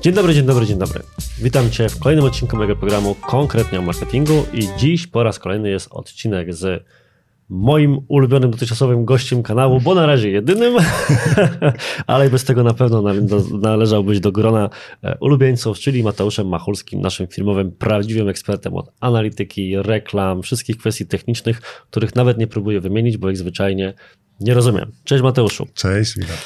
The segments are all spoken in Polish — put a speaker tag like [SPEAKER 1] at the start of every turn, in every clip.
[SPEAKER 1] Dzień dobry, dzień dobry, dzień dobry. Witam Cię w kolejnym odcinku mojego programu konkretnie o marketingu i dziś po raz kolejny jest odcinek z moim ulubionym dotychczasowym gościem kanału, bo na razie jedynym, ale bez tego na pewno należałbyś do grona e, ulubieńców, czyli Mateuszem Machulskim, naszym firmowym prawdziwym ekspertem od analityki, reklam, wszystkich kwestii technicznych, których nawet nie próbuję wymienić, bo ich zwyczajnie nie rozumiem. Cześć Mateuszu.
[SPEAKER 2] Cześć, witam.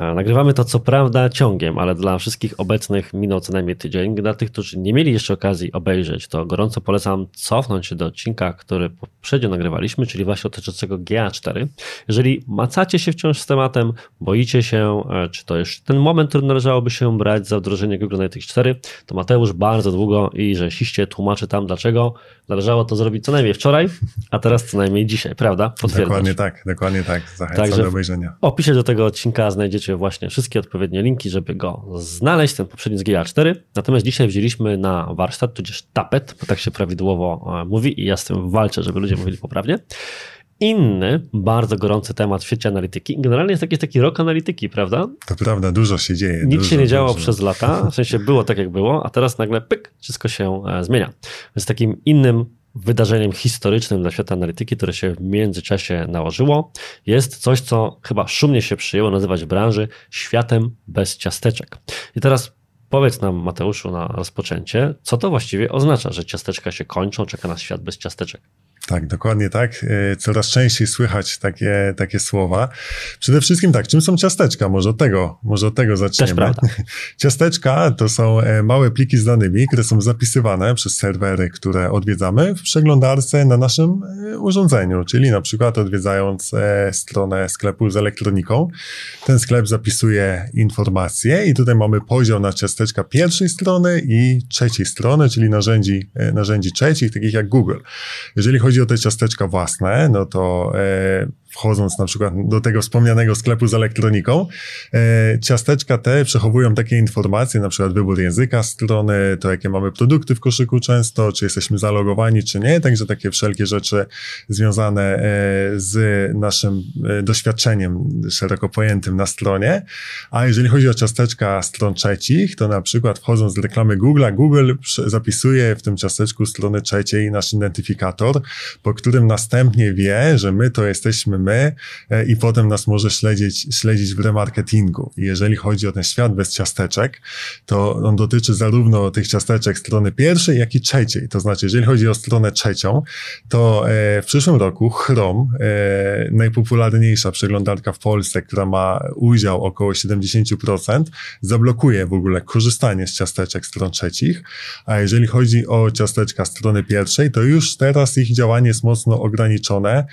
[SPEAKER 1] Nagrywamy to co prawda ciągiem, ale dla wszystkich obecnych minął co najmniej tydzień. Dla tych, którzy nie mieli jeszcze okazji obejrzeć, to gorąco polecam cofnąć się do odcinka, który poprzednio nagrywaliśmy, czyli właśnie dotyczącego GA4. Jeżeli macacie się wciąż z tematem, boicie się, e, czy to już ten moment, który należałoby się brać za wdrożenie Google Analytics 4, to Mateusz bardzo długo i rzeczywiście tłumaczy tam, dlaczego należało to zrobić co najmniej wczoraj, a teraz co najmniej dzisiaj, prawda?
[SPEAKER 2] Dokładnie tak, dokładnie tak. Zachęcam Także do obejrzenia.
[SPEAKER 1] W opisie do tego odcinka znajdziecie właśnie wszystkie odpowiednie linki, żeby go znaleźć, ten poprzedni z GA4. Natomiast dzisiaj wzięliśmy na warsztat, tudzież tapet, bo tak się prawidłowo e, mówi i ja z tym walczę, żeby ludzie mówili poprawnie. Inny, bardzo gorący temat w świecie analityki. Generalnie jest taki, taki rok analityki, prawda?
[SPEAKER 2] To prawda, dużo się dzieje.
[SPEAKER 1] Nic
[SPEAKER 2] dużo,
[SPEAKER 1] się nie działo dużo. przez lata, w sensie było tak jak było, a teraz nagle pyk, wszystko się e, zmienia. Więc takim innym wydarzeniem historycznym dla świata analityki, które się w międzyczasie nałożyło, jest coś, co chyba szumnie się przyjęło nazywać w branży światem bez ciasteczek. I teraz powiedz nam, Mateuszu, na rozpoczęcie, co to właściwie oznacza, że ciasteczka się kończą, czeka nas świat bez ciasteczek?
[SPEAKER 2] Tak, dokładnie tak. E, coraz częściej słychać takie, takie słowa. Przede wszystkim tak, czym są ciasteczka? Może od tego, może od tego zaczniemy.
[SPEAKER 1] Też prawda.
[SPEAKER 2] Ciasteczka to są e, małe pliki z danymi, które są zapisywane przez serwery, które odwiedzamy w przeglądarce na naszym e, urządzeniu, czyli na przykład odwiedzając stronę sklepu z elektroniką. Ten sklep zapisuje informacje i tutaj mamy podział na ciasteczka pierwszej strony i trzeciej strony, czyli narzędzi, narzędzi trzecich, takich jak Google. Jeżeli chodzi chodzi o te ciasteczka własne, no to e, wchodząc na przykład do tego wspomnianego sklepu z elektroniką, e, ciasteczka te przechowują takie informacje, na przykład wybór języka strony, to jakie mamy produkty w koszyku często, czy jesteśmy zalogowani, czy nie, także takie wszelkie rzeczy związane e, z naszym e, doświadczeniem szeroko pojętym na stronie. A jeżeli chodzi o ciasteczka stron trzecich, to na przykład wchodząc z reklamy Google, Google zapisuje w tym ciasteczku strony trzeciej nasz identyfikator, po którym następnie wie, że my to jesteśmy my e, i potem nas może śledzić, śledzić w remarketingu. I jeżeli chodzi o ten świat bez ciasteczek, to on dotyczy zarówno tych ciasteczek strony pierwszej, jak i trzeciej. To znaczy, jeżeli chodzi o stronę trzecią, to e, w przyszłym roku Chrome, e, najpopularniejsza przeglądarka w Polsce, która ma udział około 70%, zablokuje w ogóle korzystanie z ciasteczek stron trzecich. A jeżeli chodzi o ciasteczka strony pierwszej, to już teraz ich działanie jest mocno ograniczone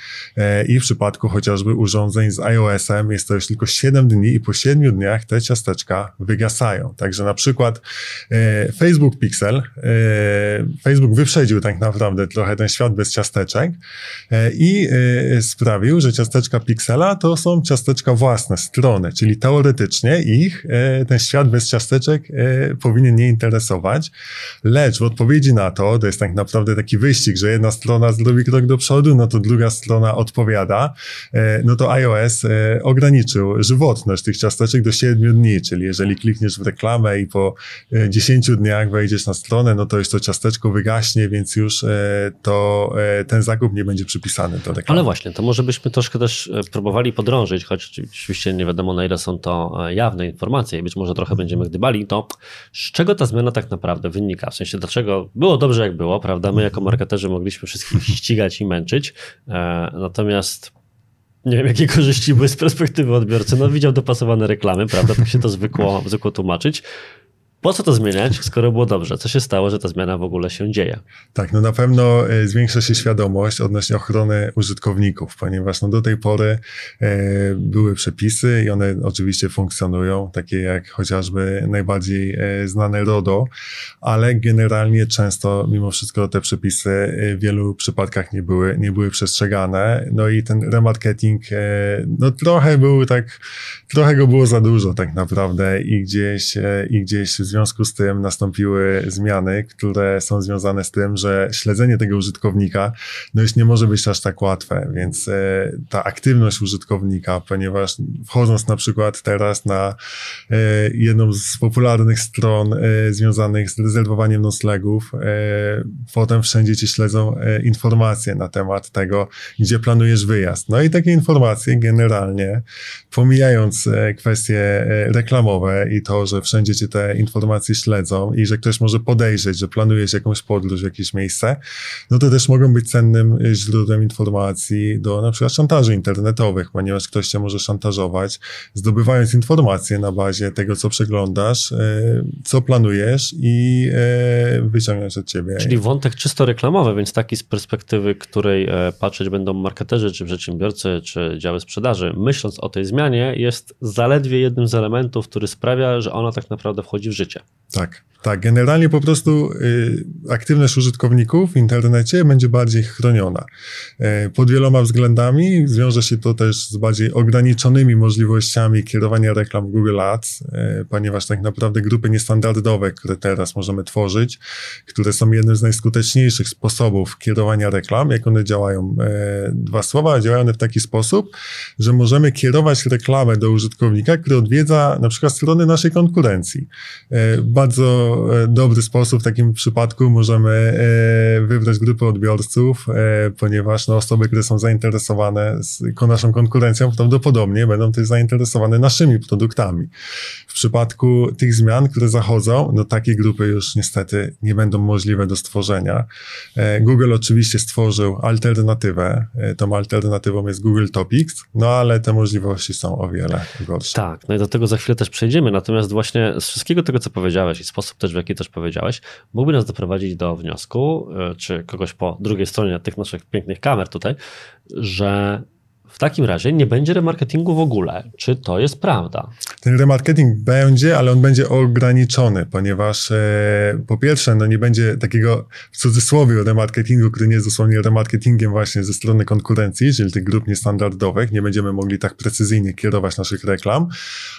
[SPEAKER 2] i w przypadku przypadku chociażby urządzeń z iOS-em jest to już tylko 7 dni i po 7 dniach te ciasteczka wygasają. Także na przykład e, Facebook Pixel, e, Facebook wyprzedził tak naprawdę trochę ten świat bez ciasteczek e, i e, sprawił, że ciasteczka Pixela to są ciasteczka własne, strony, czyli teoretycznie ich e, ten świat bez ciasteczek e, powinien nie interesować, lecz w odpowiedzi na to, to jest tak naprawdę taki wyścig, że jedna strona zrobi krok do przodu, no to druga strona odpowiada, no to iOS e, ograniczył żywotność tych ciasteczek do 7 dni, czyli jeżeli klikniesz w reklamę i po 10 e, dniach wejdziesz na stronę, no to już to ciasteczko wygaśnie, więc już to ten zakup nie będzie przypisany do reklamy.
[SPEAKER 1] Ale właśnie, to może byśmy troszkę też próbowali podrążyć, choć oczywiście nie wiadomo na ile są to jawne informacje i być może trochę będziemy gdybali, to z czego ta zmiana tak naprawdę wynika? W sensie dlaczego było dobrze jak było, prawda? My jako marketerzy mogliśmy wszystkich ścigać i męczyć, natomiast nie wiem, jakie korzyści były z perspektywy odbiorcy. No, widział dopasowane reklamy, prawda? Tak się to zwykło, zwykło tłumaczyć. Po co to zmieniać, skoro było dobrze? Co się stało, że ta zmiana w ogóle się dzieje?
[SPEAKER 2] Tak, no na pewno e, zwiększa się świadomość odnośnie ochrony użytkowników, ponieważ no do tej pory e, były przepisy i one oczywiście funkcjonują, takie jak chociażby najbardziej e, znane RODO, ale generalnie często mimo wszystko te przepisy w wielu przypadkach nie były, nie były przestrzegane. No i ten remarketing, no trochę był tak, trochę go było za dużo tak naprawdę i gdzieś, i gdzieś związku z tym nastąpiły zmiany, które są związane z tym, że śledzenie tego użytkownika no już nie może być aż tak łatwe, więc e, ta aktywność użytkownika, ponieważ wchodząc na przykład teraz na e, jedną z popularnych stron e, związanych z rezerwowaniem noclegów, potem wszędzie ci śledzą informacje na temat tego, gdzie planujesz wyjazd. No i takie informacje generalnie, pomijając kwestie reklamowe i to, że wszędzie cię te informacje śledzą i że ktoś może podejrzeć, że planujesz jakąś podróż w jakieś miejsce, no to też mogą być cennym źródłem informacji do na przykład internetowych, ponieważ ktoś cię może szantażować, zdobywając informacje na bazie tego, co przeglądasz, e, co planujesz i e, wyciągnąć od ciebie.
[SPEAKER 1] Czyli wątek czysto reklamowy, więc taki z perspektywy, której e, patrzeć będą marketerzy, czy przedsiębiorcy, czy działy sprzedaży, myśląc o tej zmianie, jest zaledwie jednym z elementów, który sprawia, że ona tak naprawdę wchodzi w życie.
[SPEAKER 2] Tak. Tak, generalnie po prostu y, aktywność użytkowników w internecie będzie bardziej chroniona. Y, pod wieloma względami wiąże się to też z bardziej ograniczonymi możliwościami kierowania reklam w Google Ads, y, ponieważ tak naprawdę grupy niestandardowe, które teraz możemy tworzyć, które są jednym z najskuteczniejszych sposobów kierowania reklam, jak one działają. Y, dwa słowa, działają one w taki sposób, że możemy kierować reklamę do użytkownika, który odwiedza na przykład strony naszej konkurencji. Y, bardzo E, dobry sposób w takim przypadku możemy e, wybrać grupę odbiorców, e, ponieważ no, osoby, które są zainteresowane naszą konkurencją, prawdopodobnie będą też zainteresowane naszymi produktami. W przypadku tych zmian, które zachodzą, no takie grupy już niestety nie będą możliwe do stworzenia. Google oczywiście stworzył alternatywę. Tą alternatywą jest Google Topics, no ale te możliwości są o wiele gorsze.
[SPEAKER 1] Tak, no i do tego za chwilę też przejdziemy. Natomiast właśnie z wszystkiego tego, co powiedziałeś i sposób też, w jaki też powiedziałeś, mógłby nas doprowadzić do wniosku, e, czy kogoś po drugiej stronie tych naszych pięknych kamer tutaj, że w takim razie nie będzie remarketingu w ogóle. Czy to jest prawda?
[SPEAKER 2] Ten remarketing będzie, ale on będzie ograniczony, ponieważ e, po pierwsze, no nie będzie takiego w cudzysłowie remarketingu, który nie jest dosłownie remarketingiem właśnie ze strony konkurencji, czyli tych grup niestandardowych. Nie będziemy mogli tak precyzyjnie kierować naszych reklam.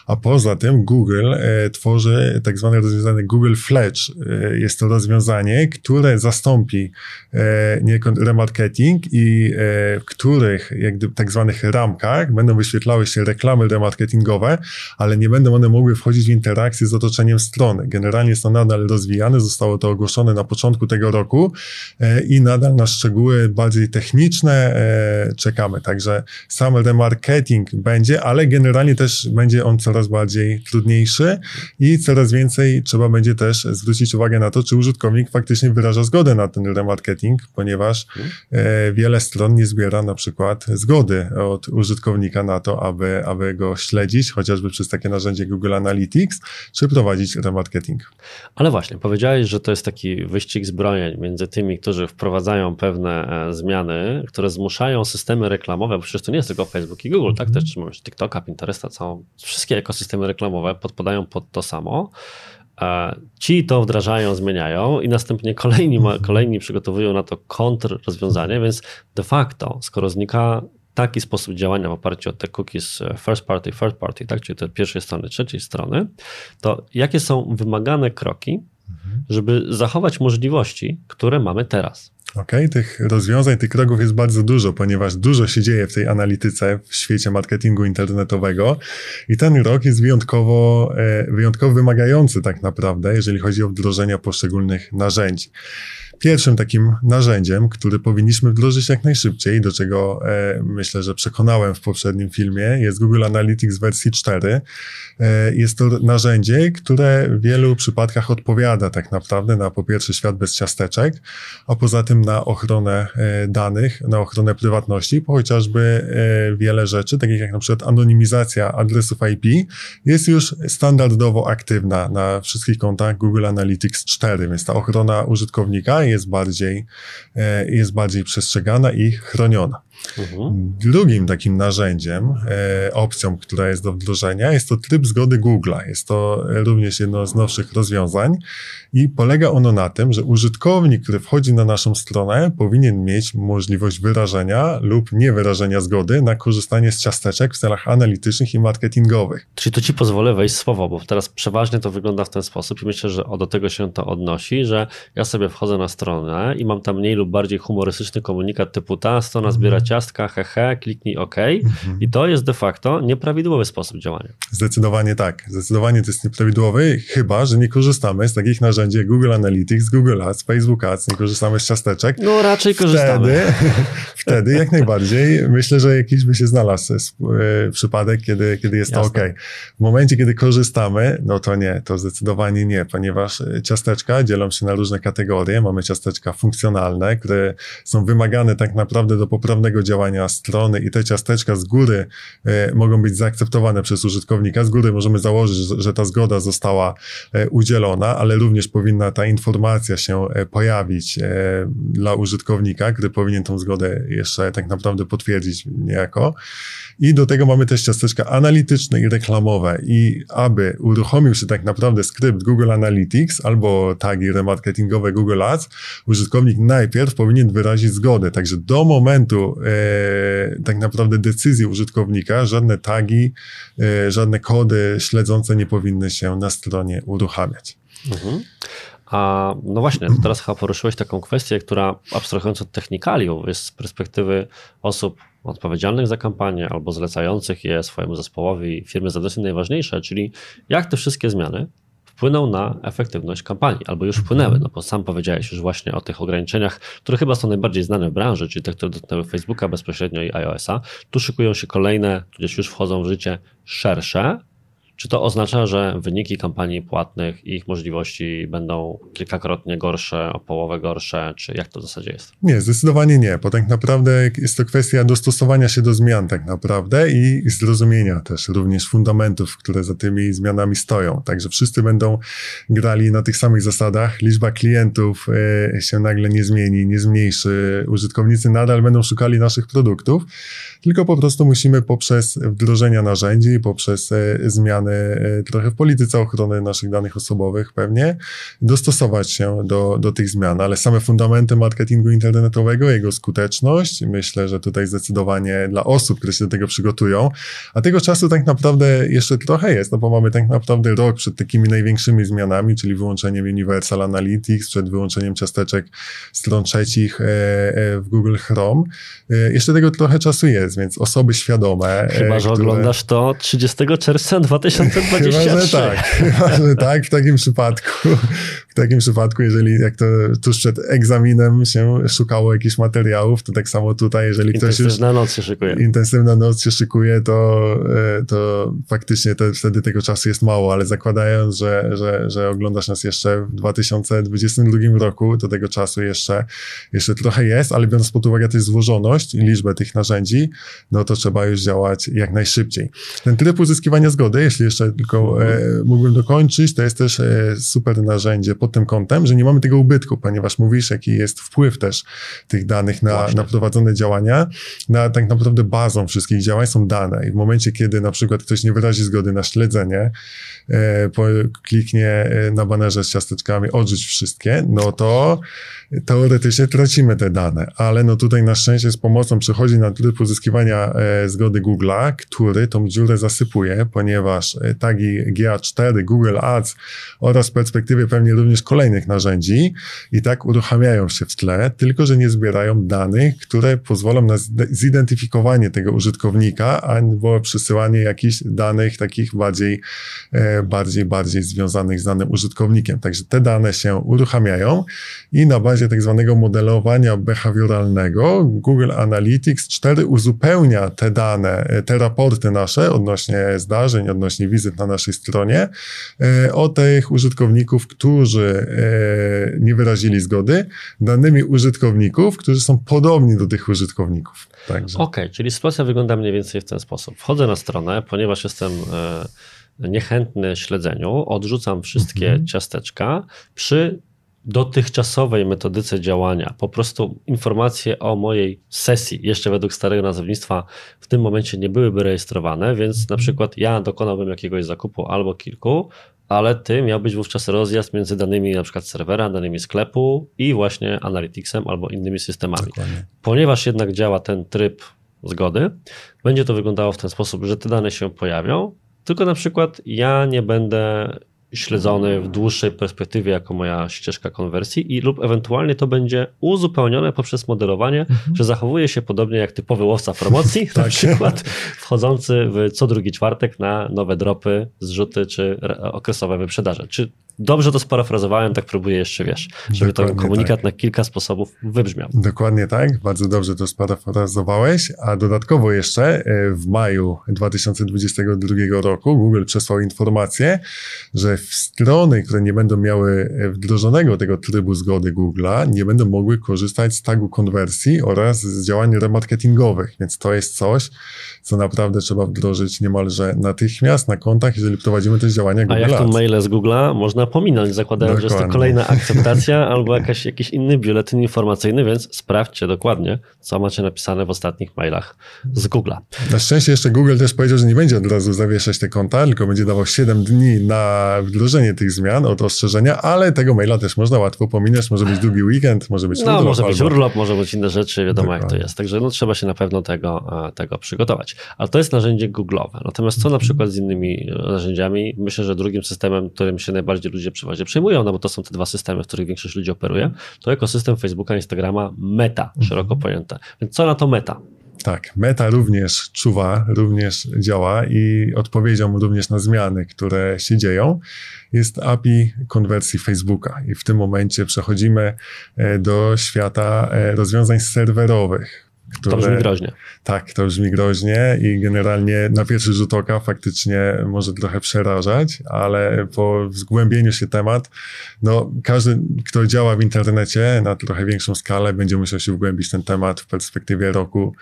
[SPEAKER 2] A poza tym Google e, tworzy tak zwane rozwiązanie Google Fledge. E, jest to rozwiązanie, które zastąpi e, niejako remarketing i e, w których jak gdyby tak zwane zwanych ramkach będą wyświetlały się reklamy remarketingowe, ale nie będą one mogły wchodzić w interakcję z otoczeniem strony. Generalnie jest to nadal rozwijane, zostało to ogłoszone na początku tego roku e, i nadal na szczegóły bardziej techniczne e, czekamy. Także sam remarketing będzie, ale generalnie też będzie on coraz bardziej trudniejszy i coraz więcej trzeba będzie też zwrócić uwagę na to, czy użytkownik faktycznie wyraża zgodę na ten remarketing, ponieważ e, wiele stron nie zbiera na przykład zgody od użytkownika na to, aby, aby go śledzić, chociażby przez takie narzędzie Google Analytics, czy prowadzić remarketing.
[SPEAKER 1] Ale właśnie, powiedziałeś, że to jest taki wyścig zbrojeń między tymi, którzy wprowadzają pewne e, zmiany, które zmuszają systemy reklamowe, bo przecież to nie jest tylko Facebook i Google, mm -hmm. tak? Mhm. Też trzymamy TikToka, Pinteresta, całą, wszystkie ekosystemy reklamowe podpadają pod to samo. E, ci to wdrażają, zmieniają i następnie kolejni, kolejni przygotowują na to kontr rozwiązanie, więc de facto, skoro znika taki sposób działania w oparciu o te cookies e, first party, third party, tak, czyli te pierwszej strony, trzeciej strony, to jakie są wymagane kroki, żeby zachować możliwości, które mamy teraz?
[SPEAKER 2] Okej, okay, tych rozwiązań, tych kroków jest bardzo dużo, ponieważ dużo się dzieje w tej analityce w świecie marketingu internetowego i ten rok jest wyjątkowo, e, wyjątkowo wymagający tak naprawdę, jeżeli chodzi o wdrożenie poszczególnych narzędzi. Pierwszym takim narzędziem, który powinniśmy wdrożyć jak najszybciej, do czego e, myślę, że przekonałem w poprzednim filmie, jest Google Analytics wersji 4. E, jest to narzędzie, które w wielu przypadkach odpowiada tak naprawdę na po pierwsze świat bez ciasteczek, a poza tym na ochronę e, danych, na ochronę prywatności, bo chociażby e, wiele rzeczy, takich jak na przykład anonimizacja adresów IP, jest już standardowo aktywna na wszystkich kontach Google Analytics 4, więc ta ochrona użytkownika jest bardziej, jest bardziej przestrzegana i chroniona. Mhm. Drugim takim narzędziem, e, opcją, która jest do wdrożenia, jest to tryb zgody Google'a. Jest to również jedno z nowszych rozwiązań i polega ono na tym, że użytkownik, który wchodzi na naszą stronę, powinien mieć możliwość wyrażenia lub niewyrażenia zgody na korzystanie z ciasteczek w celach analitycznych i marketingowych.
[SPEAKER 1] Czyli to ci pozwolę wejść słowo, bo teraz przeważnie to wygląda w ten sposób i myślę, że do tego się to odnosi, że ja sobie wchodzę na stronę i mam tam mniej lub bardziej humorystyczny komunikat typu ta strona zbiera. Ciastka, hehe, kliknij OK mhm. i to jest de facto nieprawidłowy sposób działania.
[SPEAKER 2] Zdecydowanie tak. Zdecydowanie to jest nieprawidłowy, chyba, że nie korzystamy z takich narzędzi jak Google Analytics, Google Ads, Facebook Ads, nie korzystamy z ciasteczek.
[SPEAKER 1] No raczej korzystamy.
[SPEAKER 2] Wtedy, wtedy jak najbardziej myślę, że jakiś by się znalazł e, przypadek, kiedy, kiedy jest Jasne. to OK. W momencie, kiedy korzystamy, no to nie, to zdecydowanie nie, ponieważ e, ciasteczka dzielą się na różne kategorie. Mamy ciasteczka funkcjonalne, które są wymagane tak naprawdę do poprawnego działania strony i te ciasteczka z góry e, mogą być zaakceptowane przez użytkownika. Z góry możemy założyć, że ta zgoda została e, udzielona, ale również powinna ta informacja się e, pojawić dla użytkownika, który powinien tą zgodę jeszcze tak naprawdę potwierdzić niejako. I do tego mamy też ciasteczka analityczne i reklamowe. I aby uruchomił się tak naprawdę skrypt Google Analytics albo tagi remarketingowe Google Ads, użytkownik najpierw powinien wyrazić zgodę. Także do momentu e, tak naprawdę decyzji użytkownika żadne tagi, e, żadne kody śledzące nie powinny się na stronie uruchamiać. Mhm.
[SPEAKER 1] A no właśnie, teraz chyba poruszyłeś taką kwestię, która abstrahując od technikaliów, jest z perspektywy osób odpowiedzialnych za kampanię albo zlecających je swojemu zespołowi firmy zadania najważniejsze, czyli jak te wszystkie zmiany wpłyną na efektywność kampanii, albo już wpłynęły, no bo sam powiedziałeś już właśnie o tych ograniczeniach, które chyba są najbardziej znane w branży, czyli te, które dotknęły Facebooka bezpośrednio i iOS-a. Tu szykują się kolejne, tudzież już wchodzą w życie szersze, czy to oznacza, że wyniki kampanii płatnych i ich możliwości będą kilkakrotnie gorsze, o połowę gorsze, czy jak to w zasadzie jest?
[SPEAKER 2] Nie, zdecydowanie nie, bo tak naprawdę jest to kwestia dostosowania się do zmian tak naprawdę i zrozumienia też również fundamentów, które za tymi zmianami stoją. Także wszyscy będą grali na tych samych zasadach, liczba klientów e, się nagle nie zmieni, nie zmniejszy, użytkownicy nadal będą szukali naszych produktów, tylko po prostu musimy poprzez wdrożenia narzędzi, poprzez e, zmiany e, trochę w polityce ochrony naszych danych osobowych pewnie, dostosować się do, do tych zmian, ale same fundamenty marketingu internetowego, jego skuteczność, myślę, że tutaj zdecydowanie dla osób, które się do tego przygotują, a tego czasu tak naprawdę jeszcze trochę jest, no bo mamy tak naprawdę rok przed takimi największymi zmianami, czyli wyłączeniem Universal Analytics, przed wyłączeniem ciasteczek stron trzecich e, w Google Chrome. Jeszcze tego trochę czasu jest, więc osoby świadome.
[SPEAKER 1] Chyba, że które... oglądasz to 30 czerwca 2023.
[SPEAKER 2] Chyba, że tak, chyba, że tak w takim przypadku. W takim przypadku, jeżeli jak to tuż przed egzaminem się szukało jakichś materiałów, to tak samo tutaj, jeżeli ktoś
[SPEAKER 1] już... Intensywna noc się szykuje.
[SPEAKER 2] Intensywna noc się szykuje, to, e, to faktycznie te, wtedy tego czasu jest mało, ale zakładając, że, że, że oglądasz nas jeszcze w 2022 roku, to tego czasu jeszcze, jeszcze trochę jest, ale biorąc pod uwagę też złożoność i liczbę tych narzędzi, no to trzeba już działać jak najszybciej. Ten tryb uzyskiwania zgody, jeśli jeszcze tylko e, mógłbym dokończyć, to jest też e, super narzędzie pod tym kątem, że nie mamy tego ubytku, ponieważ mówisz, jaki jest wpływ też tych danych na, na prowadzone działania. Na, tak naprawdę bazą wszystkich działań są dane i w momencie, kiedy na przykład ktoś nie wyrazi zgody na śledzenie, e, po, kliknie e, na banerze z ciasteczkami, odrzuć wszystkie, no to teoretycznie tracimy te dane, ale no tutaj na szczęście z pomocą przychodzi na tryb uzyskiwania e, zgody Google'a, który tą dziurę zasypuje, ponieważ e, tagi GA4, Google Ads oraz w perspektywie pewnie również kolejnych narzędzi i tak uruchamiają się w tle, tylko że nie zbierają danych, które pozwolą na zidentyfikowanie tego użytkownika, albo przesyłanie jakichś danych takich bardziej, e, bardziej, bardziej związanych z danym użytkownikiem. Także te dane się uruchamiają i na bazie tak zwanego modelowania behawioralnego Google Analytics 4 uzupełnia te dane, e, te raporty nasze odnośnie zdarzeń, odnośnie wizyt na naszej stronie e, o tych użytkowników, którzy e, nie wyrazili zgody, danymi użytkowników, którzy są podobni do tych użytkowników.
[SPEAKER 1] Okej, okay, czyli sytuacja wygląda mniej więcej w ten sposób. Wchodzę na stronę, ponieważ jestem niechętny śledzeniu, odrzucam wszystkie mhm. ciasteczka przy dotychczasowej metodyce działania, po prostu informacje o mojej sesji, jeszcze według starego nazewnictwa, w tym momencie nie byłyby rejestrowane, więc na przykład ja dokonałbym jakiegoś zakupu albo kilku, ale ty miałbyś wówczas rozjazd między danymi na przykład serwera, danymi sklepu i właśnie Analyticsem albo innymi systemami. Dokładnie. Ponieważ jednak działa ten tryb zgody, będzie to wyglądało w ten sposób, że te dane się pojawią, tylko na przykład ja nie będę śledzony w dłuższej perspektywie jako moja ścieżka konwersji i lub ewentualnie to będzie uzupełnione poprzez modelowanie, mhm. że zachowuje się podobnie jak typowy łowca promocji, tak. na przykład wchodzący w co drugi czwartek na nowe dropy, zrzuty czy okresowe wyprzedaże. Czy Dobrze to sparafrazowałem, tak próbuję jeszcze, wiesz, żeby Dokładnie ten komunikat tak. na kilka sposobów wybrzmiał.
[SPEAKER 2] Dokładnie tak, bardzo dobrze to sparafrazowałeś, a dodatkowo jeszcze e, w maju 2022 roku Google przesłał informację, że strony, które nie będą miały e, wdrożonego tego trybu zgody Google'a, nie będą mogły korzystać z tagu konwersji oraz z działań remarketingowych, więc to jest coś, co naprawdę trzeba wdrożyć niemalże natychmiast na kontach, jeżeli prowadzimy też działania Google
[SPEAKER 1] A jak to maile z Google'a? Można pominąć, zakładając, dokładnie. że jest to kolejna akceptacja albo jakaś, jakiś inny biuletyn informacyjny, więc sprawdźcie dokładnie, co macie napisane w ostatnich mailach z Google'a.
[SPEAKER 2] Na szczęście jeszcze Google też powiedział, że nie będzie od razu zawieszać te konta, tylko będzie dawał 7 dni na wdrożenie tych zmian od ostrzeżenia, ale tego maila też można łatwo pominąć, może być długi weekend, może być
[SPEAKER 1] no, urlop. może być urlop, może być inne rzeczy, wiadomo dokładnie. jak to jest. Także no, trzeba się na pewno tego, e, tego przygotować. Ale to jest narzędzie Google'owe. Natomiast co na przykład z innymi narzędziami? Myślę, że drugim systemem, którym się najbardziej ludzie przeważnie przejmują, no bo to są te dwa systemy, w których większość ludzi operuje, to ekosystem Facebooka, Instagrama, Meta, szeroko pojęte. Więc co na to Meta?
[SPEAKER 2] Tak, Meta również czuwa, również działa i odpowiedzią również na zmiany, które się dzieją, jest API konwersji Facebooka. I w tym momencie przechodzimy e, do świata e, rozwiązań serwerowych.
[SPEAKER 1] Które, to brzmi groźnie.
[SPEAKER 2] Tak, to brzmi groźnie i generalnie na pierwszy rzut oka faktycznie może trochę przerażać, ale po zgłębieniu się temat, no każdy, kto działa w internecie na trochę większą skalę, będzie musiał się wgłębić ten temat w perspektywie roku,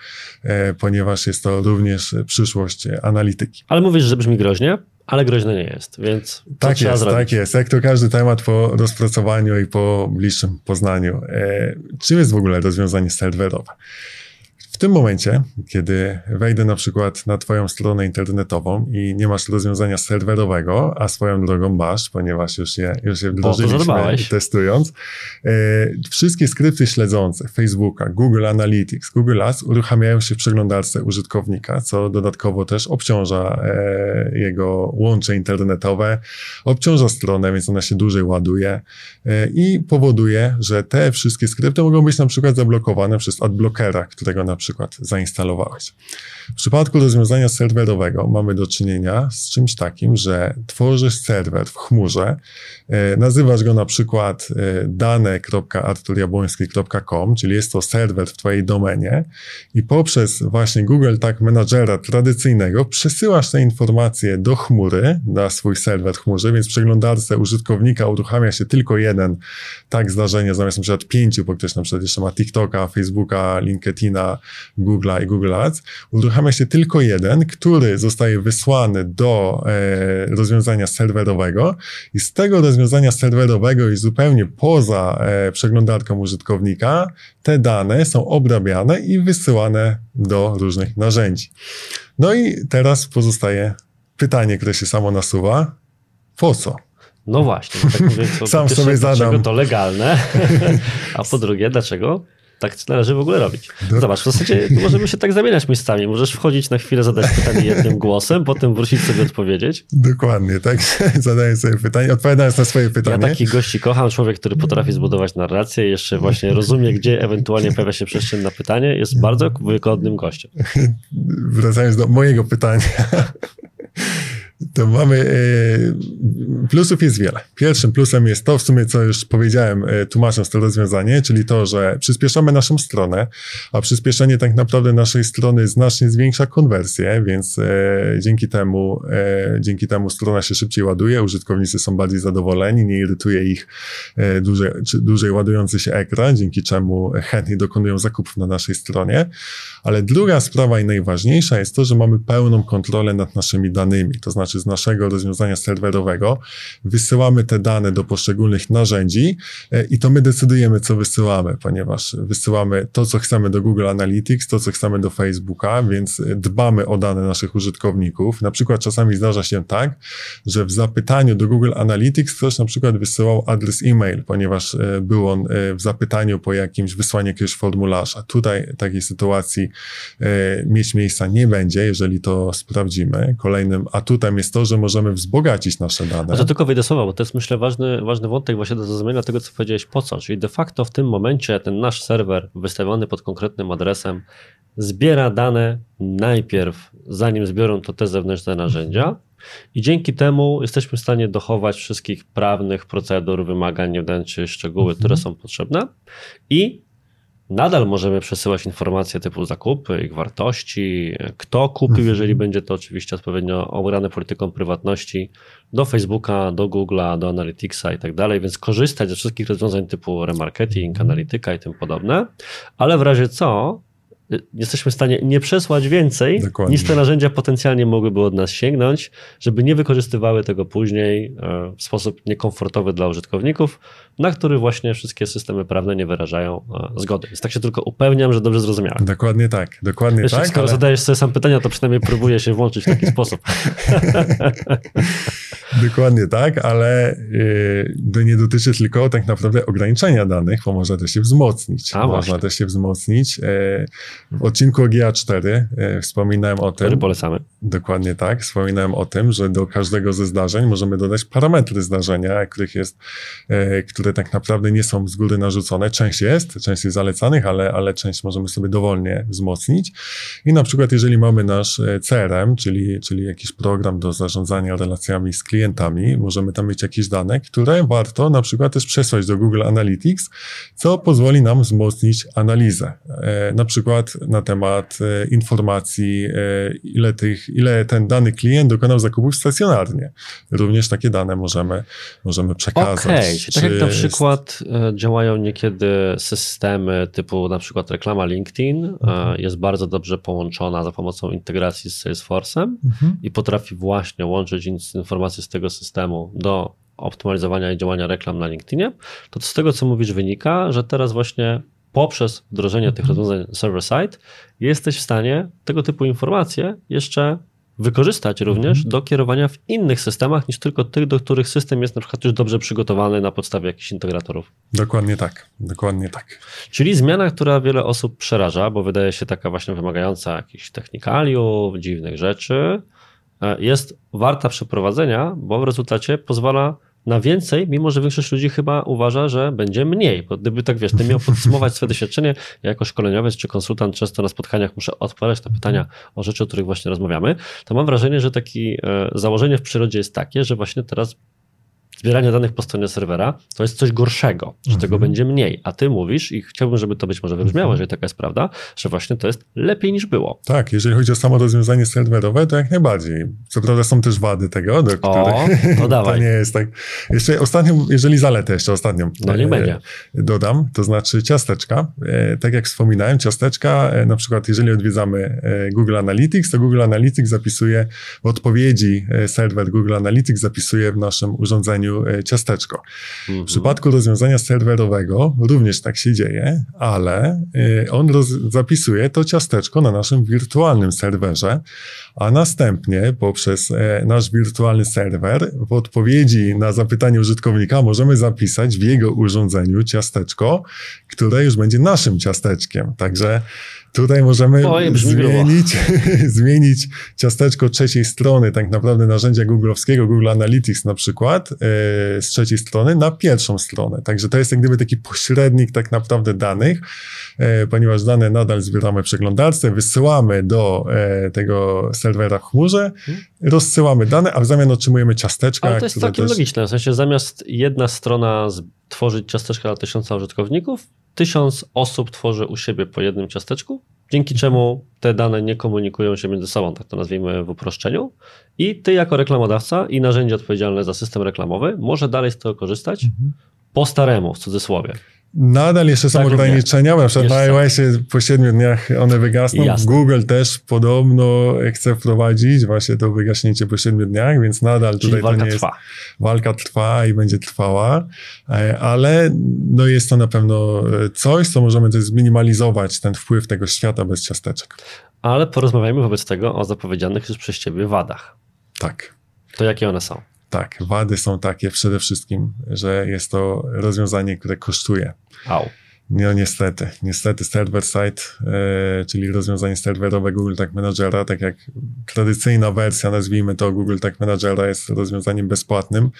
[SPEAKER 2] e, ponieważ jest to również przyszłość analityki.
[SPEAKER 1] Ale mówisz, że brzmi groźnie? ale groźne nie jest, więc
[SPEAKER 2] tak
[SPEAKER 1] jest,
[SPEAKER 2] zrobić? Tak jest, jak to każdy temat po rozpracowaniu i po bliższym poznaniu. E, czym jest w ogóle rozwiązanie serwerowe? W tym momencie, kiedy wejdę na przykład na Twoją stronę internetową i nie masz rozwiązania serwerowego, a swoją drogą masz, ponieważ już je, już je wdrożyliśmy testując, e, wszystkie skrypty śledzące Facebooka, Google Analytics, Google Ads uruchamiają się w przeglądarce użytkownika, co dodatkowo też obciąża e, jego łącze internetowe, obciąża stronę, więc ona się dłużej ładuje e, i powoduje, że te wszystkie skrypty mogą być na przykład zablokowane przez adblockera, którego na przykład zainstalowałeś. W przypadku rozwiązania serwerowego mamy do czynienia z czymś takim, że tworzysz serwer w chmurze, e, nazywasz go na przykład e, dane.arturjabłoński.com, czyli jest to serwer w twojej domenie i poprzez właśnie Google Tag Managera tradycyjnego przesyłasz te informacje do chmury, na swój serwer w chmurze, więc w przeglądarce użytkownika uruchamia się tylko jeden tak zdarzenia zamiast na przykład pięciu, bo ktoś na przykład jeszcze ma TikToka, Facebooka, LinkedIna, Google'a i Google Ads, uruchamia się tylko jeden, który zostaje wysłany do e, rozwiązania serwerowego i z tego rozwiązania serwerowego i zupełnie poza e, przeglądarką użytkownika te dane są obrabiane i wysyłane do różnych narzędzi. No i teraz pozostaje pytanie, które się samo nasuwa. Po co?
[SPEAKER 1] No właśnie, tak mówię, to Sam sobie zadam. Dlaczego to legalne, a po drugie, dlaczego tak należy w ogóle robić. Zobacz, w zasadzie możemy się tak zamieniać miejscami. Możesz wchodzić na chwilę, zadać pytanie jednym głosem, potem wrócić sobie odpowiedzieć.
[SPEAKER 2] Dokładnie, tak. Zadaję sobie pytanie, odpowiadając na swoje pytanie.
[SPEAKER 1] Ja takich gości kocham. Człowiek, który potrafi zbudować narrację jeszcze właśnie rozumie, gdzie ewentualnie pojawia się przestrzeń na pytanie, jest bardzo wygodnym gościem.
[SPEAKER 2] Wracając do mojego pytania to mamy, e, plusów jest wiele. Pierwszym plusem jest to, w sumie co już powiedziałem, e, tłumacząc to rozwiązanie, czyli to, że przyspieszamy naszą stronę, a przyspieszenie tak naprawdę naszej strony znacznie zwiększa konwersję, więc e, dzięki temu, dzięki temu strona się szybciej ładuje, użytkownicy są bardziej zadowoleni, nie irytuje ich dłużej, dłużej ładujący się ekran, dzięki czemu chętnie dokonują zakupów na naszej stronie. Ale druga sprawa i najważniejsza jest to, że mamy pełną kontrolę nad naszymi danymi, to znaczy znaczy z naszego rozwiązania serwerowego, wysyłamy te dane do poszczególnych narzędzi e, i to my decydujemy, co wysyłamy, ponieważ wysyłamy to, co chcemy do Google Analytics, to, co chcemy do Facebooka, więc dbamy o dane naszych użytkowników. Na przykład czasami zdarza się tak, że w zapytaniu do Google Analytics ktoś na przykład wysyłał adres e-mail, ponieważ e, był on w zapytaniu po jakimś wysłaniu jakiegoś formularza. Tutaj takiej sytuacji mieć miejsca nie będzie, jeżeli to sprawdzimy. Kolejnym atutem jest to, że możemy wzbogacić nasze dane.
[SPEAKER 1] A to tylko wyjdę słowa, bo to jest myślę ważny, ważny wątek właśnie do zrozumienia tego, co powiedziałeś po co. Czyli de facto w tym momencie ten nasz serwer wystawiony pod konkretnym adresem zbiera dane najpierw, zanim zbiorą to te zewnętrzne narzędzia. I dzięki temu jesteśmy w stanie dochować wszystkich prawnych procedur, wymagań, nie wdając się szczegóły, mhm. które są potrzebne. I Nadal możemy przesyłać informacje typu zakupy, ich wartości, kto kupił, mhm. jeżeli będzie to oczywiście odpowiednio obrane polityką prywatności, do Facebooka, do Google'a, do Analyticsa i tak dalej, więc korzystać ze wszystkich rozwiązań typu remarketing, mhm. analityka i tym podobne, ale w razie co, jesteśmy w stanie nie przesłać więcej, Dokładnie. niż te narzędzia potencjalnie mogłyby od nas sięgnąć, żeby nie wykorzystywały tego później e, w sposób niekomfortowy dla użytkowników, na który właśnie wszystkie systemy prawne nie wyrażają e, zgody. Więc tak się tylko upewniam, że dobrze zrozumiałem.
[SPEAKER 2] Dokładnie tak, dokładnie Wiesz, tak.
[SPEAKER 1] Skoro ale... zadajesz sobie sam pytania, to przynajmniej próbuję się włączyć w taki sposób.
[SPEAKER 2] dokładnie tak, ale to nie dotyczy tylko tak naprawdę ograniczenia danych, bo można też się wzmocnić. A, można właśnie. też się wzmocnić. E, w odcinku o GA4 e, wspominałem o tym.
[SPEAKER 1] Który polecamy.
[SPEAKER 2] Dokładnie tak. Wspominałem o tym, że do każdego ze zdarzeń możemy dodać parametry zdarzenia, których jest, e, które tak naprawdę nie są z góry narzucone. Część jest, część jest zalecanych, ale, ale część możemy sobie dowolnie wzmocnić. I na przykład, jeżeli mamy nasz e, CRM, czyli, czyli jakiś program do zarządzania relacjami z klientami, możemy tam mieć jakieś dane, które warto na przykład też przesłać do Google Analytics, co pozwoli nam wzmocnić analizę. Na przykład na temat e, informacji, e, ile, tych, ile ten dany klient dokonał zakupów stacjonarnie. Również takie dane możemy, możemy przekazać.
[SPEAKER 1] Okay. tak jak na przykład e, działają niekiedy systemy typu na przykład reklama LinkedIn mhm. jest bardzo dobrze połączona za pomocą integracji z Salesforce'em mhm. i potrafi właśnie łączyć informacje z tego systemu do optymalizowania i działania reklam na LinkedInie, to z tego, co mówisz, wynika, że teraz właśnie poprzez wdrożenie tych mhm. rozwiązań server-side jesteś w stanie tego typu informacje jeszcze wykorzystać również mhm. do kierowania w innych systemach niż tylko tych, do których system jest na przykład już dobrze przygotowany na podstawie jakichś integratorów.
[SPEAKER 2] Dokładnie tak, dokładnie tak.
[SPEAKER 1] Czyli zmiana, która wiele osób przeraża, bo wydaje się taka właśnie wymagająca jakichś technikaliów, dziwnych rzeczy, e, jest warta przeprowadzenia, bo w rezultacie pozwala na więcej, mimo że większość ludzi chyba uważa, że będzie mniej. Bo gdyby tak wiesz, ty miał podsumować swoje doświadczenie, ja jako szkoleniowiec czy konsultant często na spotkaniach muszę odpowiadać na pytania o rzeczy, o których właśnie rozmawiamy, to mam wrażenie, że takie założenie w przyrodzie jest takie, że właśnie teraz zbieranie danych po stronie serwera to jest coś gorszego, że tego mhm. będzie mniej. A ty mówisz, i chciałbym, żeby to być może wybrzmiało, mhm. jeżeli taka jest prawda, że właśnie to jest lepiej niż było.
[SPEAKER 2] Tak, jeżeli chodzi o samo rozwiązanie serwerowe, to jak najbardziej. Co prawda są też wady tego, do
[SPEAKER 1] o, to dawaj.
[SPEAKER 2] to nie jest tak. Jeszcze ostatnią, jeżeli zaletę jeszcze ostatnią
[SPEAKER 1] no, nie będzie.
[SPEAKER 2] dodam, to znaczy ciasteczka. E, tak jak wspominałem, ciasteczka, e, na przykład jeżeli odwiedzamy e, Google Analytics, to Google Analytics zapisuje w odpowiedzi serwer Google Analytics zapisuje w naszym urządzeniu E, ciasteczko. Mhm. W przypadku rozwiązania serwerowego również tak się dzieje, ale e, on zapisuje to ciasteczko na naszym wirtualnym serwerze, a następnie poprzez e, nasz wirtualny serwer w odpowiedzi na zapytanie użytkownika możemy zapisać w jego urządzeniu ciasteczko, które już będzie naszym ciasteczkiem. Także Tutaj możemy Oj, zmienić, zmienić ciasteczko trzeciej strony, tak naprawdę narzędzia googlowskiego, Google Analytics na przykład, yy, z trzeciej strony na pierwszą stronę. Także to jest jak gdyby taki pośrednik tak naprawdę danych, yy, ponieważ dane nadal zbieramy w przeglądarce, wysyłamy do yy, tego serwera w chmurze, hmm. rozsyłamy dane, a w zamian otrzymujemy ciasteczka.
[SPEAKER 1] Ale to jest całkiem też... logiczne, w sensie zamiast jedna strona tworzyć ciasteczka dla tysiąca użytkowników, tysiąc osób tworzy u siebie po jednym ciasteczku, dzięki czemu te dane nie komunikują się między sobą, tak to nazwijmy w uproszczeniu. I ty jako reklamodawca i narzędzie odpowiedzialne za system reklamowy może dalej z tego korzystać mhm. po staremu, w cudzysłowie.
[SPEAKER 2] Nadal jeszcze są
[SPEAKER 1] Tak,
[SPEAKER 2] ograniczenia, na przykład na iOSie po 7 dniach one wygasną.
[SPEAKER 1] Jasne.
[SPEAKER 2] Google też podobno chce wprowadzić właśnie to wygaśnięcie po 7 dniach, więc nadal
[SPEAKER 1] Czyli
[SPEAKER 2] tutaj to
[SPEAKER 1] walka
[SPEAKER 2] nie jest
[SPEAKER 1] trwa.
[SPEAKER 2] walka trwa i będzie trwała, e, ale no jest to na pewno e, coś, co możemy też zminimalizować ten wpływ tego świata bez ciasteczek.
[SPEAKER 1] Ale porozmawiajmy wobec tego o zapowiedzianych już przez ciebie wadach.
[SPEAKER 2] Tak.
[SPEAKER 1] To jakie one są?
[SPEAKER 2] Tak, wady są takie przede wszystkim, że jest to rozwiązanie, które kosztuje.
[SPEAKER 1] Au.
[SPEAKER 2] No niestety, niestety server-side, e, czyli rozwiązanie serwerowe Google Tag Managera, tak jak tradycyjna wersja, nazwijmy to Google Tag Managera jest rozwiązaniem bezpłatnym,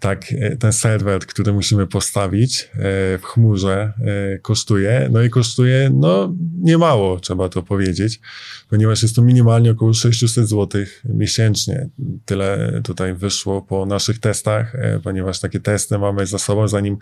[SPEAKER 2] tak e, ten serwer, który musimy postawić e, w chmurze e, kosztuje, no i kosztuje no niemało, trzeba to powiedzieć, ponieważ jest to minimalnie około 600 zł miesięcznie. Tyle tutaj wyszło po naszych testach, ponieważ takie testy mamy za sobą, zanim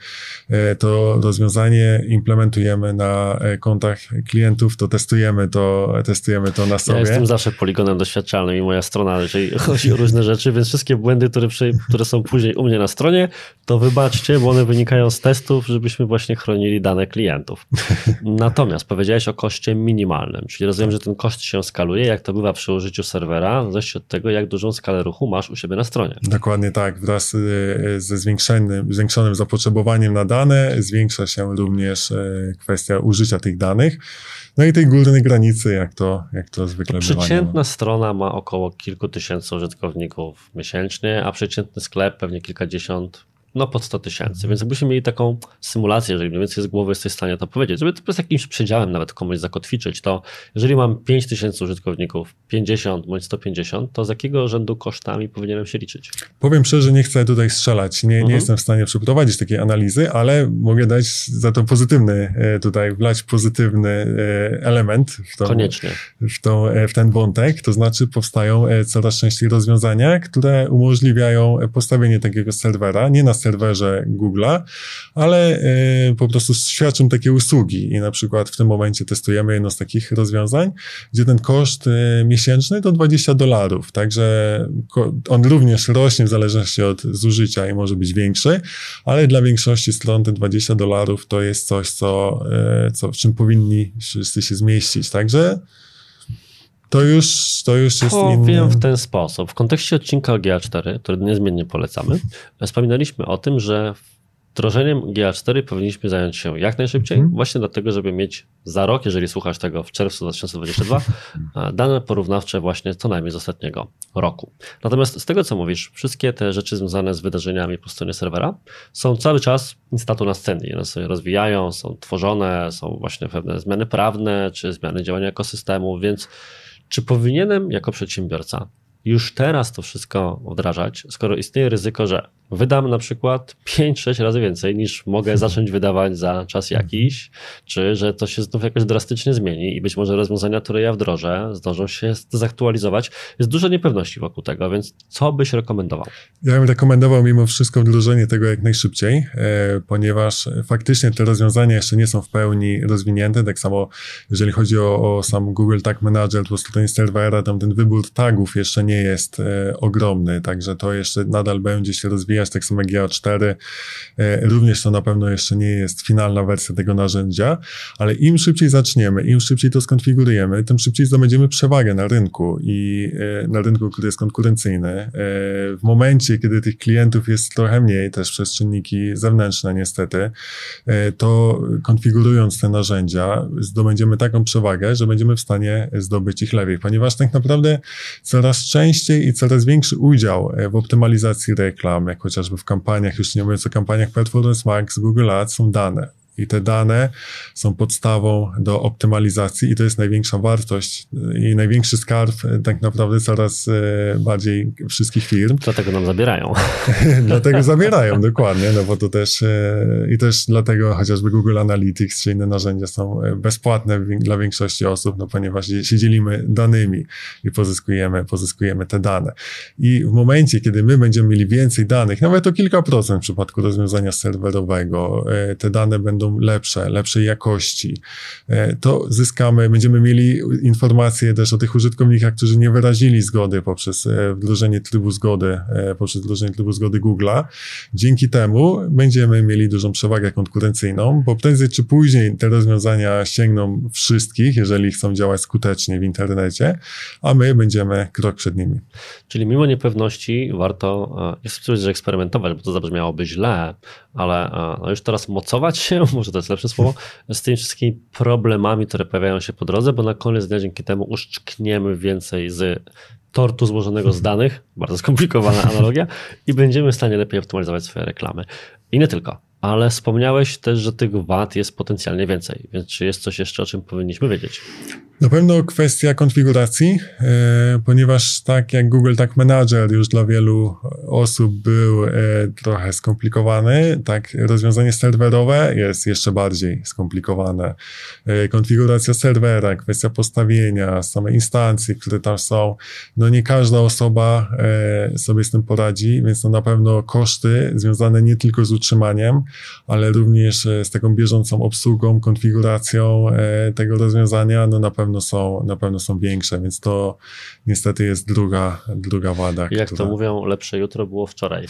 [SPEAKER 2] to rozwiązanie implementujemy na kontach klientów, to testujemy to, testujemy to na
[SPEAKER 1] Ja
[SPEAKER 2] sobie.
[SPEAKER 1] jestem zawsze poligonem doświadczalnym i moja strona, jeżeli chodzi o różne rzeczy, więc wszystkie błędy, które, które są później u mnie na stronie, to wybaczcie, bo one wynikają z testów, żebyśmy właśnie chronili dane klientów. Natomiast powiedziałeś o koszcie minimalnym, czyli rozumiem, że ten koszt się skaluje, jak to bywa przy użyciu serwera, w zależności od tego, jak dużą skalę ruchu masz u siebie na stronie.
[SPEAKER 2] Dokładnie tak. Wraz e, ze zwiększonym, zwiększonym zapotrzebowaniem na dane zwiększa się również e, kwestia użycia tych danych. No i tej górnej granicy, jak to, jak to zwykle ma.
[SPEAKER 1] Przeciętna strona ma około kilku tysięcy użytkowników miesięcznie, a przeciętny sklep pewnie kilkadziesiąt, no pod 100 tysięcy. Więc jakbyśmy mieli taką symulację, jeżeli mniej więcej z głowy jesteś w stanie to powiedzieć, żeby to z jakimś przedziałem nawet komuś zakotwiczyć, to jeżeli mam 5 tysięcy użytkowników, 50 bądź 150, to z jakiego rzędu kosztami powinienem się liczyć?
[SPEAKER 2] Powiem szczerze, nie chcę tutaj strzelać. Nie, nie
[SPEAKER 1] Mhm.
[SPEAKER 2] jestem w stanie przeprowadzić takiej analizy, ale mogę dać za to pozytywny, e, tutaj wlać pozytywny e, element w tą,
[SPEAKER 1] Koniecznie.
[SPEAKER 2] w, tą, e, w ten wątek, to znaczy powstają coraz częściej rozwiązania, które umożliwiają postawienie takiego serwera, nie na serwerze Google'a, ale e, po prostu świadczą takie usługi i na przykład w tym momencie testujemy jedno z takich rozwiązań, gdzie ten koszt e, miesięczny to 20 dolarów, także on również rośnie w zależności od zużycia i może być większy, ale dla większości stron te 20 dolarów to jest coś, co, e, co w czym powinni wszyscy się zmieścić, także to już, to już jest
[SPEAKER 1] Powiem
[SPEAKER 2] inny.
[SPEAKER 1] w ten sposób. W kontekście odcinka o GA4, który niezmiennie polecamy, wspominaliśmy o tym, że wdrożeniem GA4 powinniśmy zająć się jak najszybciej,
[SPEAKER 2] Mhm.
[SPEAKER 1] właśnie dlatego, żeby mieć za rok, jeżeli słuchasz tego w czerwcu 2022, a, dane porównawcze właśnie co najmniej z ostatniego roku. Natomiast z tego, co mówisz, wszystkie te rzeczy związane z wydarzeniami po stronie serwera są cały czas instatu na scenie. One sobie rozwijają, są tworzone, są właśnie pewne zmiany prawne, czy zmiany działania ekosystemu, więc czy powinienem jako przedsiębiorca już teraz to wszystko wdrażać, skoro istnieje ryzyko, że wydam na przykład 5-6 razy więcej niż mogę zacząć wydawać za czas jakiś, czy że to się znów jakoś drastycznie zmieni i być może rozwiązania, które ja wdrożę, zdążą się zaktualizować. Jest dużo niepewności wokół tego, więc co byś rekomendował?
[SPEAKER 2] Ja bym rekomendował mimo wszystko wdrożenie tego jak najszybciej, e, ponieważ faktycznie te rozwiązania jeszcze nie są w pełni rozwinięte. Tak samo jeżeli chodzi o, o sam Google Tag Manager po stronie serwera, tam ten wybór tagów jeszcze nie jest e, ogromny, także to jeszcze nadal będzie się rozwijać, tak samo jak GA4. E, również to na pewno jeszcze nie jest finalna wersja tego narzędzia, ale im szybciej zaczniemy, im szybciej to skonfigurujemy, tym szybciej zdobędziemy przewagę na rynku i e, na rynku, który jest konkurencyjny. E, W momencie, kiedy tych klientów jest trochę mniej, też przez czynniki zewnętrzne niestety, to konfigurując te narzędzia, zdobędziemy taką przewagę, że będziemy w stanie zdobyć ich lepiej, ponieważ tak naprawdę coraz częściej i coraz większy udział w optymalizacji reklam, jak chociażby w kampaniach, już nie mówiąc o kampaniach Performance Max, Google Ads, są dane. I te dane są podstawą do optymalizacji i to jest największa wartość i największy skarb e, tak naprawdę coraz e, bardziej wszystkich firm.
[SPEAKER 1] Dlatego nam zabierają.
[SPEAKER 2] dlatego zabierają, dokładnie, no bo to też e, i też dlatego chociażby Google Analytics czy inne narzędzia są bezpłatne dla większości osób, no ponieważ się dzielimy danymi i pozyskujemy, pozyskujemy te dane. I w momencie, kiedy my będziemy mieli więcej danych, nawet o kilka procent w przypadku rozwiązania serwerowego, te dane będą lepsze, lepszej jakości. E, to zyskamy, będziemy mieli informacje też o tych użytkownikach, którzy nie wyrazili zgody poprzez e, wdrożenie trybu zgody, poprzez wdrożenie trybu zgody Google'a. Dzięki temu będziemy mieli dużą przewagę konkurencyjną, bo prędzej czy później te rozwiązania sięgną wszystkich, jeżeli chcą działać skutecznie w internecie, a my będziemy krok przed nimi.
[SPEAKER 1] Czyli mimo niepewności warto, jest że eksperymentować, bo to zabrzmiałoby źle, ale no już teraz mocować się, może to jest lepsze słowo, z tymi wszystkimi problemami, które pojawiają się po drodze, bo na koniec dnia dzięki temu uszczkniemy więcej z tortu złożonego z danych, bardzo skomplikowana analogia, i będziemy w stanie lepiej optymalizować swoje reklamy. I nie tylko. Ale wspomniałeś też, że tych wad jest potencjalnie więcej, więc czy jest coś jeszcze, o czym powinniśmy wiedzieć?
[SPEAKER 2] Na pewno kwestia konfiguracji, e, ponieważ tak jak Google Tag Manager już dla wielu osób był e, trochę skomplikowany, tak rozwiązanie serwerowe jest jeszcze bardziej skomplikowane. E, konfiguracja serwera, kwestia postawienia, same instancje, które tam są, no nie każda osoba sobie z tym poradzi, więc to na pewno koszty związane nie tylko z utrzymaniem, ale również z taką bieżącą obsługą, konfiguracją tego rozwiązania, no na pewno pewno są, na pewno są większe, więc to niestety jest druga, druga wada.
[SPEAKER 1] Jak która... to mówią, lepsze jutro było wczoraj.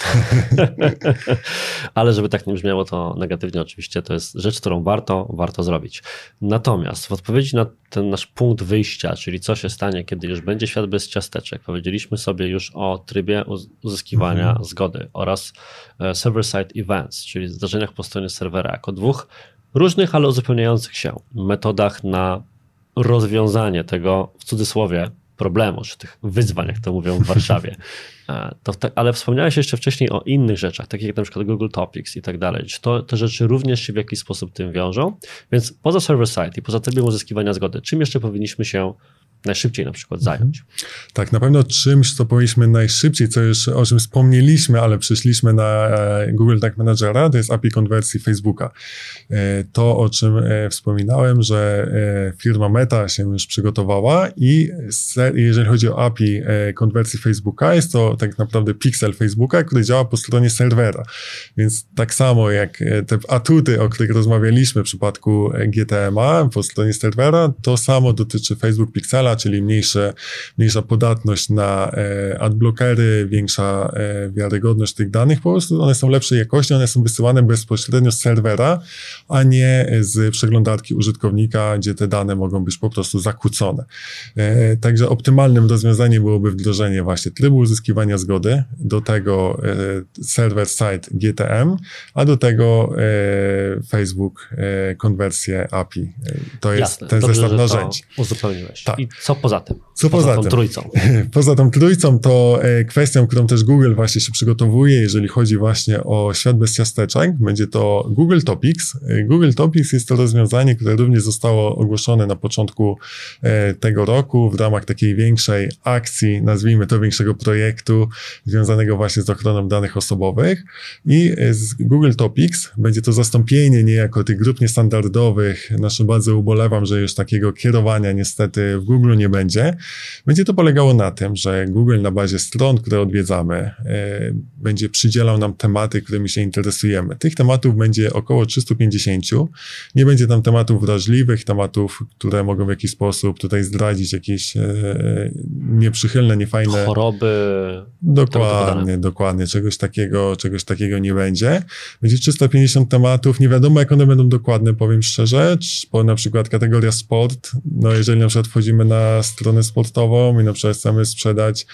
[SPEAKER 1] Ale żeby tak nie brzmiało to negatywnie, oczywiście to jest rzecz, którą warto, warto zrobić. Natomiast w odpowiedzi na ten nasz punkt wyjścia, czyli co się stanie, kiedy już będzie świat bez ciasteczek, powiedzieliśmy sobie już o trybie uzyskiwania mhm. zgody oraz e, server-side events, czyli zdarzeniach po stronie serwera, jako dwóch różnych, ale uzupełniających się metodach na rozwiązanie tego, w cudzysłowie, problemu, czy tych wyzwań, jak to mówią w Warszawie. E, to, ale wspomniałeś jeszcze wcześniej o innych rzeczach, takich jak na przykład Google Topics i tak dalej. Czy to, te rzeczy również się w jakiś sposób tym wiążą? Więc poza server-side i poza trybem uzyskiwania zgody, czym jeszcze powinniśmy się najszybciej na przykład zająć.
[SPEAKER 2] Tak, na pewno czymś, co powinniśmy najszybciej, co już o czym wspomnieliśmy, ale przyszliśmy na e, Google Tag Managera, to jest API konwersji Facebooka. E, to, o czym e, wspominałem, że firma Meta się już przygotowała i jeżeli chodzi o API konwersji Facebooka, jest to tak naprawdę pixel Facebooka, który działa po stronie serwera. Więc tak samo jak te atuty, o których rozmawialiśmy w przypadku GTMA po stronie serwera, to samo dotyczy Facebook Pixela, czyli mniejsze, mniejsza podatność na e, adblockery, większa e, wiarygodność tych danych, po prostu one są lepszej jakości, one są wysyłane bezpośrednio z serwera, a nie z przeglądarki użytkownika, gdzie te dane mogą być po prostu zakłócone. E, także optymalnym rozwiązaniem byłoby wdrożenie właśnie trybu uzyskiwania zgody, do tego server-side GTM, a do tego Facebook konwersję API. To jest Jasne. ten Dobrze, zestaw narzędzi.
[SPEAKER 1] Uzupełniłeś. Tak. I co poza tym? Co poza, poza tą trójcą?
[SPEAKER 2] Poza tą trójcą to e, kwestią, którą też Google właśnie się przygotowuje, jeżeli chodzi właśnie o świat bez ciasteczek, będzie to Google Topics. E, Google Topics jest to rozwiązanie, które również zostało ogłoszone na początku e, tego roku w ramach takiej większej akcji, nazwijmy to większego projektu związanego właśnie z ochroną danych osobowych i z Google Topics będzie to zastąpienie niejako tych grup niestandardowych. Nasze bardzo ubolewam, że już takiego kierowania niestety w Google nie będzie. Będzie to polegało na tym, że Google na bazie stron, które odwiedzamy, e, będzie przydzielał nam tematy, którymi się interesujemy. Tych tematów będzie około 350. Nie będzie tam tematów wrażliwych, tematów, które mogą w jakiś sposób tutaj zdradzić jakieś e, nieprzychylne, niefajne.
[SPEAKER 1] Choroby.
[SPEAKER 2] Dokładnie, dokładnie. Czegoś takiego, czegoś takiego nie będzie. Będzie 350 tematów. Nie wiadomo, jak one będą dokładne, powiem szczerze. Bo na przykład kategoria sport, no jeżeli na przykład wchodzimy na stronę sportową i na przykład chcemy sprzedać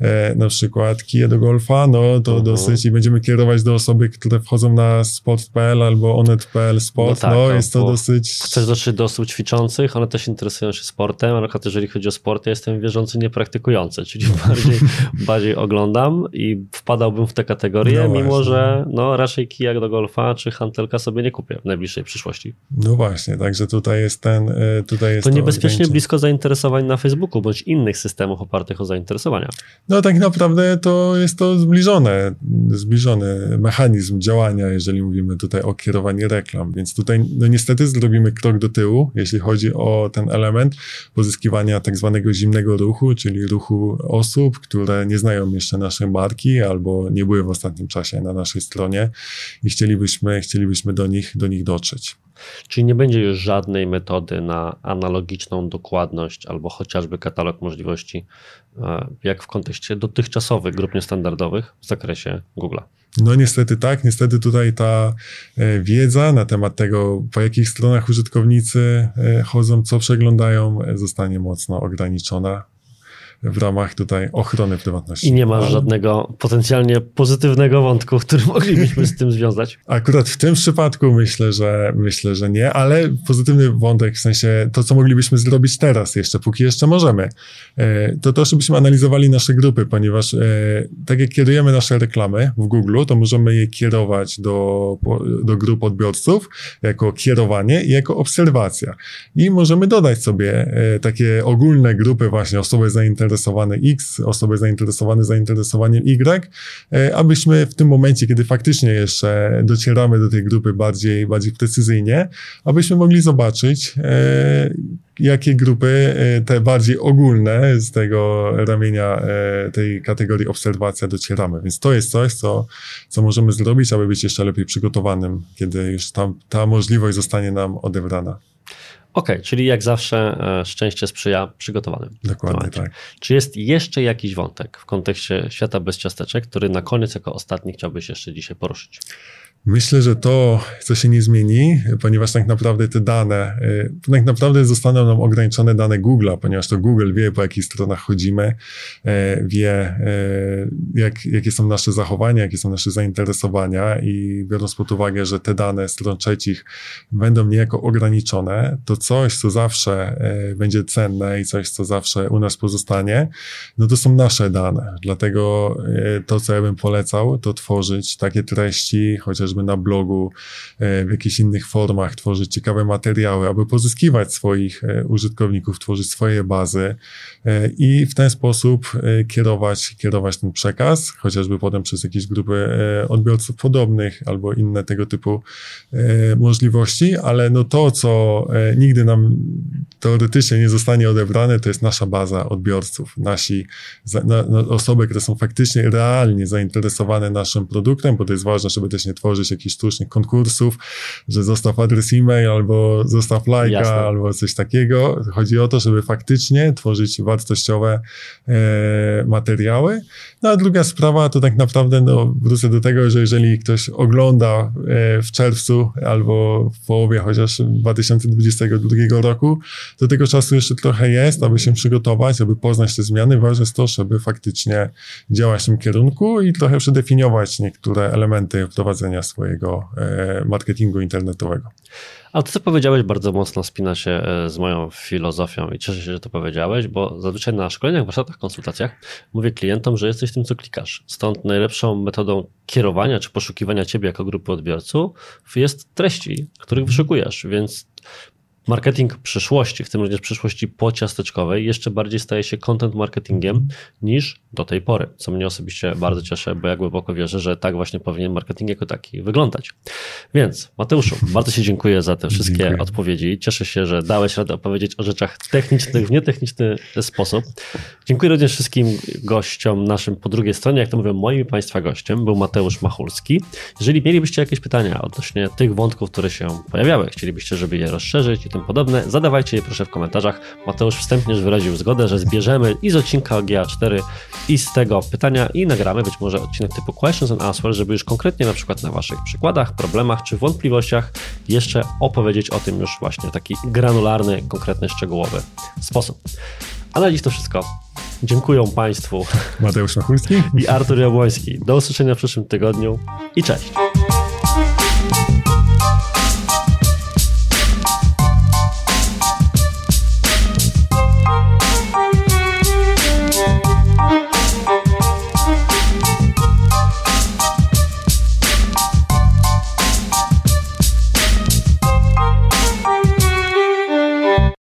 [SPEAKER 2] e, na przykład kije do golfa, no to uh-huh. dosyć i będziemy kierować do osoby, które wchodzą na sport.pl albo onet.pl sport, no, tak, no, no jest to dosyć...
[SPEAKER 1] Chcesz dotrzeć do osób ćwiczących, one też interesują się sportem, ale jeżeli chodzi o sport, ja jestem wierzący niepraktykujący, czyli bardziej, bardziej oglądam i wpadałbym w tę kategorię, no mimo że no, raczej kijak do golfa czy hantelka sobie nie kupię w najbliższej przyszłości.
[SPEAKER 2] No właśnie, także tutaj jest ten... E, tutaj jest
[SPEAKER 1] to, to niebezpiecznie blisko na Facebooku bądź innych systemów opartych o zainteresowania.
[SPEAKER 2] No tak naprawdę to jest to zbliżone, zbliżony mechanizm działania, jeżeli mówimy tutaj o kierowaniu reklam, więc tutaj no niestety zrobimy krok do tyłu, jeśli chodzi o ten element pozyskiwania tak zwanego zimnego ruchu, czyli ruchu osób, które nie znają jeszcze naszej marki albo nie były w ostatnim czasie na naszej stronie i chcielibyśmy, chcielibyśmy do nich, do nich dotrzeć.
[SPEAKER 1] Czyli nie będzie już żadnej metody na analogiczną dokładność albo chociażby katalog możliwości, e, jak w kontekście dotychczasowych grup niestandardowych w zakresie Google'a.
[SPEAKER 2] No niestety tak, niestety tutaj ta e, wiedza na temat tego, po jakich stronach użytkownicy e, chodzą, co przeglądają, zostanie mocno ograniczona w ramach tutaj ochrony prywatności.
[SPEAKER 1] I nie ma żadnego potencjalnie pozytywnego wątku, który moglibyśmy z tym związać.
[SPEAKER 2] Akurat w tym przypadku myślę, że myślę, że nie, ale pozytywny wątek, w sensie to, co moglibyśmy zrobić teraz jeszcze, póki jeszcze możemy, e, to to, żebyśmy analizowali nasze grupy, ponieważ e, tak jak kierujemy nasze reklamy w Google, to możemy je kierować do, do grup odbiorców jako kierowanie i jako obserwacja. I możemy dodać sobie e, takie ogólne grupy właśnie osoby zainteresowane zainteresowane X, osoby zainteresowane zainteresowaniem Y, e, abyśmy w tym momencie, kiedy faktycznie jeszcze docieramy do tej grupy bardziej, bardziej precyzyjnie, abyśmy mogli zobaczyć, e, jakie grupy, e, te bardziej ogólne z tego ramienia tej kategorii obserwacja docieramy. Więc to jest coś, co, co możemy zrobić, aby być jeszcze lepiej przygotowanym, kiedy już tam ta możliwość zostanie nam odebrana.
[SPEAKER 1] Okej, okay, czyli jak zawsze e, szczęście sprzyja przygotowanym.
[SPEAKER 2] Dokładnie tak.
[SPEAKER 1] Czy jest jeszcze jakiś wątek w kontekście świata bez ciasteczek, który na koniec jako ostatni chciałbyś jeszcze dzisiaj poruszyć?
[SPEAKER 2] Myślę, że to, co się nie zmieni, ponieważ tak naprawdę te dane, y, tak naprawdę zostaną nam ograniczone dane Google'a, ponieważ to Google wie, po jakich stronach chodzimy, y, wie, y, jak, jakie są nasze zachowania, jakie są nasze zainteresowania i biorąc pod uwagę, że te dane stron trzecich będą niejako ograniczone, to coś, co zawsze będzie cenne i coś, co zawsze u nas pozostanie, no to są nasze dane. Dlatego to, co ja bym polecał, to tworzyć takie treści, chociażby chociażby na blogu, e, w jakichś innych formach, tworzyć ciekawe materiały, aby pozyskiwać swoich e, użytkowników, tworzyć swoje bazy e, i w ten sposób kierować, kierować ten przekaz, chociażby potem przez jakieś grupy odbiorców podobnych albo inne tego typu możliwości, ale no to, co nigdy nam teoretycznie nie zostanie odebrane, to jest nasza baza odbiorców, nasi na, na osoby, które są faktycznie realnie zainteresowane naszym produktem, bo to jest ważne, żeby też nie tworzyć tworzyć jakichś sztucznych konkursów, że zostaw adres e-mail albo zostaw lajka Jasne. albo coś takiego. Chodzi o to, żeby faktycznie tworzyć wartościowe e, materiały. No a druga sprawa to tak naprawdę, no wrócę do tego, że jeżeli ktoś ogląda e, w czerwcu albo w połowie chociaż 2022 roku, to tego czasu jeszcze trochę jest, aby się przygotować, aby poznać te zmiany. Ważne jest to, żeby faktycznie działać w tym kierunku i trochę przedefiniować niektóre elementy wprowadzenia swojego e, marketingu internetowego.
[SPEAKER 1] Ale to, co powiedziałeś, bardzo mocno spina się e, z moją filozofią i cieszę się, że to powiedziałeś, bo zazwyczaj na szkoleniach, warsztatach, konsultacjach mówię klientom, że jesteś tym, co klikasz. Stąd najlepszą metodą kierowania czy poszukiwania ciebie jako grupy odbiorców jest treści, których wyszukujesz, więc marketing przyszłości, w tym również przyszłości pociasteczkowej, jeszcze bardziej staje się content marketingiem niż do tej pory, co mnie osobiście bardzo cieszy, bo ja głęboko wierzę, że tak właśnie powinien marketing jako taki wyglądać. Więc Mateuszu, bardzo Ci dziękuję za te wszystkie dziękuję. odpowiedzi. Cieszę się, że dałeś radę opowiedzieć o rzeczach technicznych w nietechniczny sposób. Dziękuję również wszystkim gościom naszym po drugiej stronie. Jak to mówią, moim Państwa gościem był Mateusz Machulski. Jeżeli mielibyście jakieś pytania odnośnie tych wątków, które się pojawiały, chcielibyście, żeby je rozszerzyć i tym podobne, zadawajcie je proszę w komentarzach. Mateusz wstępnie już wyraził zgodę, że zbierzemy i z odcinka o GA4 i z tego pytania i nagramy być może odcinek typu questions and answers, żeby już konkretnie na przykład na waszych przykładach, problemach czy wątpliwościach jeszcze opowiedzieć o tym już właśnie w taki granularny, konkretny, szczegółowy sposób. A na dziś to wszystko. Dziękuję Państwu.
[SPEAKER 2] Mateusz Machulski
[SPEAKER 1] i Artur Jabłoński. Do usłyszenia w przyszłym tygodniu i cześć.